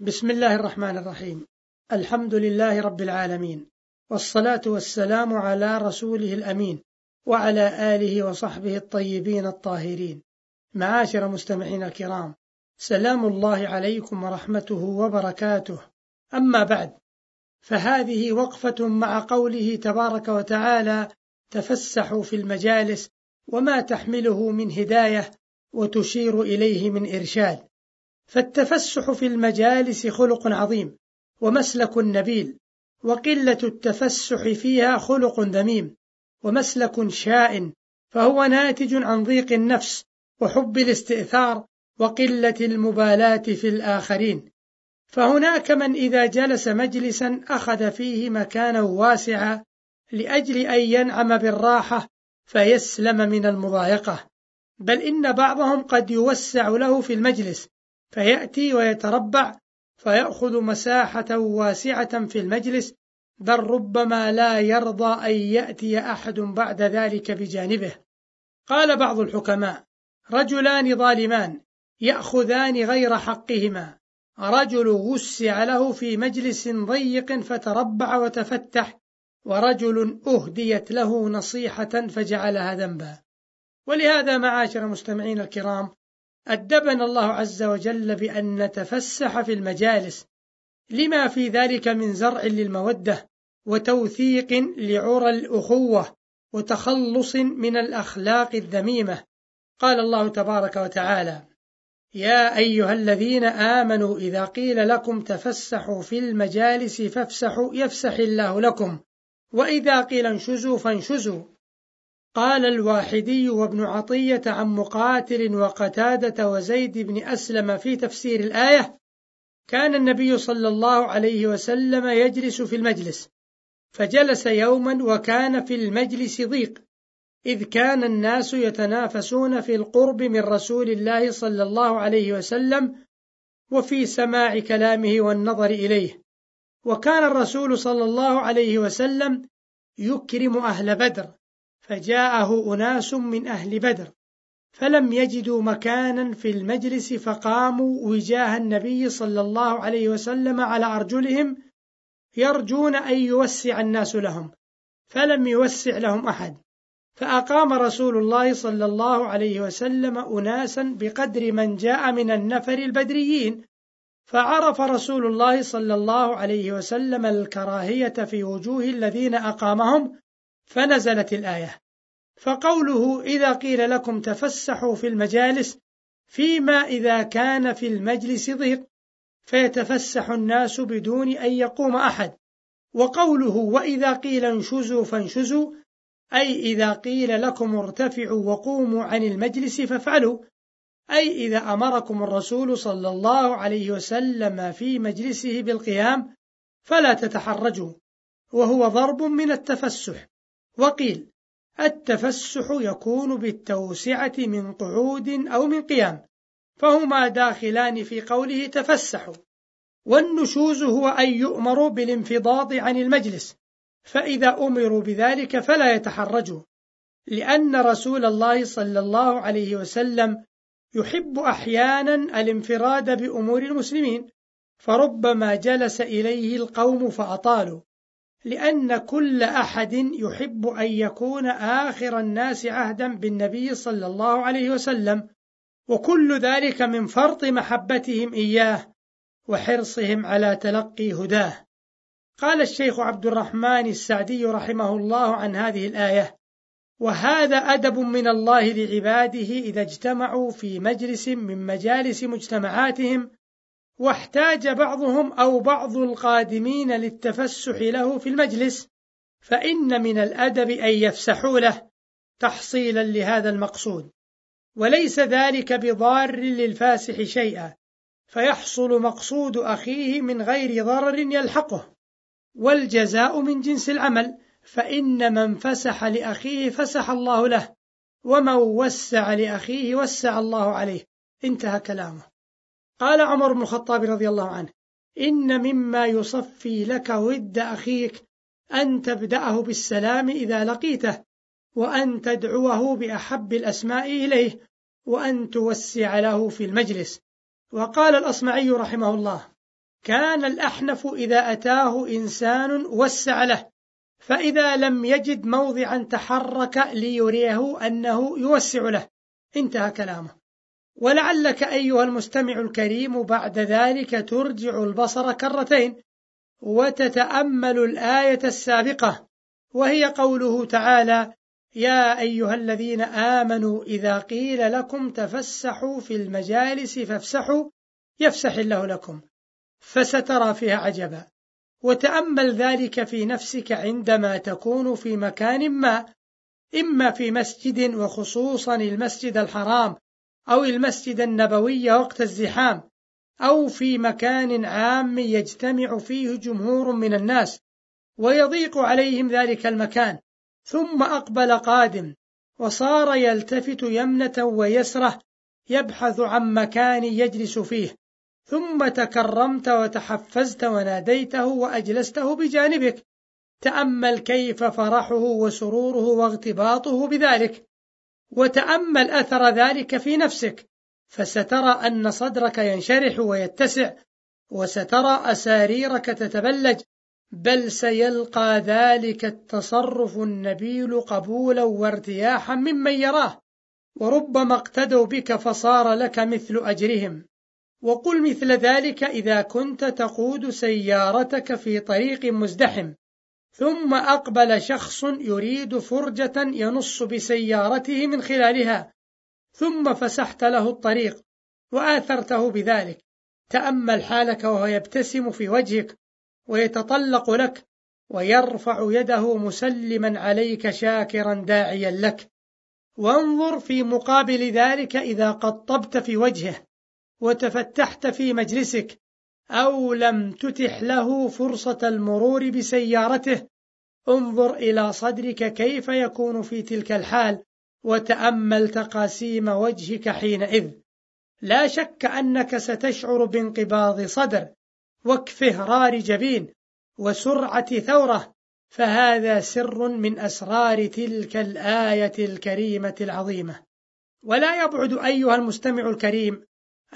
بسم الله الرحمن الرحيم. الحمد لله رب العالمين. والصلاة والسلام على رسوله الأمين وعلى آله وصحبه الطيبين الطاهرين. معاشر مستمعين الكرام سلام الله عليكم ورحمته وبركاته. أما بعد فهذه وقفة مع قوله تبارك وتعالى تفسحوا في المجالس وما تحمله من هداية وتشير إليه من إرشاد. فالتفسح في المجالس خلق عظيم ومسلك نبيل وقلة التفسح فيها خلق ذميم ومسلك شائن فهو ناتج عن ضيق النفس وحب الاستئثار وقلة المبالاة في الآخرين. فهناك من إذا جلس مجلسا أخذ فيه مكانا واسعا لأجل أن ينعم بالراحة فيسلم من المضايقة. بل إن بعضهم قد يوسع له في المجلس فيأتي ويتربع فيأخذ مساحة واسعة في المجلس بل ربما لا يرضى أن يأتي أحد بعد ذلك بجانبه. قال بعض الحكماء رجلان ظالمان يأخذان غير حقهما. رجل وسع له في مجلس ضيق فتربع وتفتح ورجل أهديت له نصيحة فجعلها ذنبا. ولهذا معاشر المستمعين الكرام أدبنا الله عز وجل بأن نتفسح في المجالس. لما في ذلك من زرع للمودة وتوثيق لعرى الأخوة وتخلص من الأخلاق الذميمة. قال الله تبارك وتعالى يا أيها الذين آمنوا إذا قيل لكم تفسحوا في المجالس فافسحوا يفسح الله لكم. وإذا قيل انشزوا فانشزوا. قال الواحدي وابن عطية عن مقاتل وقتادة وزيد بن أسلم في تفسير الآية كان النبي صلى الله عليه وسلم يجلس في المجلس فجلس يوما وكان في المجلس ضيق إذ كان الناس يتنافسون في القرب من رسول الله صلى الله عليه وسلم وفي سماع كلامه والنظر إليه وكان الرسول صلى الله عليه وسلم يكرم أهل بدر. فجاءه أناس من أهل بدر فلم يجدوا مكانا في المجلس فقاموا وجاه النبي صلى الله عليه وسلم على أرجلهم يرجون أن يوسع الناس لهم فلم يوسع لهم أحد. فأقام رسول الله صلى الله عليه وسلم أناسا بقدر من جاء من النفر البدريين فعرف رسول الله صلى الله عليه وسلم الكراهية في وجوه الذين أقامهم فنزلت الآية. فقوله إذا قيل لكم تفسحوا في المجالس فيما إذا كان في المجلس ضيق فيتفسح الناس بدون أن يقوم أحد. وقوله وإذا قيل انشزوا فانشزوا أي إذا قيل لكم ارتفعوا وقوموا عن المجلس فافعلوا أي إذا أمركم الرسول صلى الله عليه وسلم في مجلسه بالقيام فلا تتحرجوا وهو ضرب من التفسح. وقيل التفسح يكون بالتوسعة من قعود أو من قيام فهما داخلان في قوله تفسحوا والنشوز هو أن يؤمروا بالانفضاض عن المجلس فإذا أمروا بذلك فلا يتحرجوا لأن رسول الله صلى الله عليه وسلم يحب أحيانا الانفراد بأمور المسلمين فربما جلس إليه القوم فأطالوا. لأن كل أحد يحب أن يكون آخر الناس عهدا بالنبي صلى الله عليه وسلم وكل ذلك من فرط محبتهم إياه وحرصهم على تلقي هداه. قال الشيخ عبد الرحمن السعدي رحمه الله عن هذه الآية وهذا أدب من الله لعباده إذا اجتمعوا في مجلس من مجالس مجتمعاتهم واحتاج بعضهم أو بعض القادمين للتفسح له في المجلس فإن من الأدب أن يفسحوا له تحصيلا لهذا المقصود. وليس ذلك بضار للفاسح شيئا فيحصل مقصود أخيه من غير ضرر يلحقه. والجزاء من جنس العمل فإن من فسح لأخيه فسح الله له ومن وسع لأخيه وسع الله عليه. انتهى كلامه. قال عمر بن الخطاب رضي الله عنه إن مما يصفي لك ود أخيك أن تبدأه بالسلام إذا لقيته وأن تدعوه بأحب الأسماء إليه وأن توسع له في المجلس. وقال الأصمعي رحمه الله كان الأحنف إذا أتاه إنسان وسع له فإذا لم يجد موضعا تحرك ليريه أنه يوسع له. انتهى كلامه. ولعلك أيها المستمع الكريم بعد ذلك ترجع البصر كرتين وتتأمل الآية السابقة وهي قوله تعالى يا أيها الذين آمنوا إذا قيل لكم تفسحوا في المجالس فافسحوا يفسح الله لكم. فسترى فيها عجبا. وتأمل ذلك في نفسك عندما تكون في مكان ما إما في مسجد وخصوصا المسجد الحرام أو المسجد النبوي وقت الزحام أو في مكان عام يجتمع فيه جمهور من الناس ويضيق عليهم ذلك المكان. ثم أقبل قادم وصار يلتفت يمنة ويسرة يبحث عن مكان يجلس فيه. ثم تكرمت وتحفزت وناديته وأجلسته بجانبك. تأمل كيف فرحه وسروره واغتباطه بذلك. وتأمل أثر ذلك في نفسك فسترى أن صدرك ينشرح ويتسع وسترى أساريرك تتبلج بل سيلقى ذلك التصرف النبيل قبولا وارتياحا ممن يراه وربما اقتدوا بك فصار لك مثل أجرهم. وقل مثل ذلك إذا كنت تقود سيارتك في طريق مزدحم. ثم أقبل شخص يريد فرجة ينص بسيارته من خلالها. ثم فسحت له الطريق وآثرته بذلك. تأمل حالك وهو يبتسم في وجهك ويتطلق لك ويرفع يده مسلما عليك شاكرا داعيا لك. وانظر في مقابل ذلك إذا قطبت في وجهه وتفتحت في مجلسك أو لم تتح له فرصة المرور بسيارته انظر إلى صدرك كيف يكون في تلك الحال وتأمل تقاسيم وجهك حينئذ. لا شك أنك ستشعر بانقباض صدر وكفهرار جبين وسرعة ثورة فهذا سر من أسرار تلك الآية الكريمة العظيمة. ولا يبعد أيها المستمع الكريم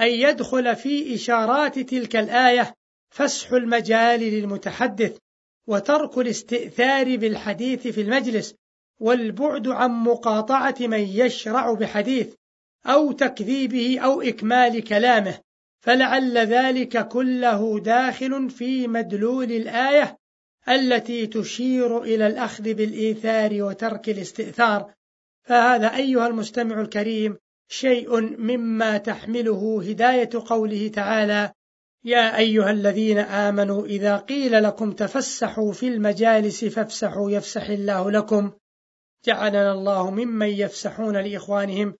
أن يدخل في إشارات تلك الآية فسح المجال للمتحدث وترك الاستئثار بالحديث في المجلس والبعد عن مقاطعة من يشرع بحديث أو تكذيبه أو إكمال كلامه فلعل ذلك كله داخل في مدلول الآية التي تشير إلى الأخذ بالإيثار وترك الاستئثار. فهذا أيها المستمع الكريم شيء مما تحمله هداية قوله تعالى يا أيها الذين آمنوا إذا قيل لكم تفسحوا في المجالس فافسحوا يفسح الله لكم. جعلنا الله ممن يفسحون لإخوانهم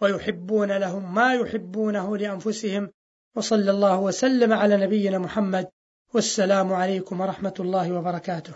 ويحبون لهم ما يحبونه لأنفسهم. وصلى الله وسلم على نبينا محمد. والسلام عليكم ورحمة الله وبركاته.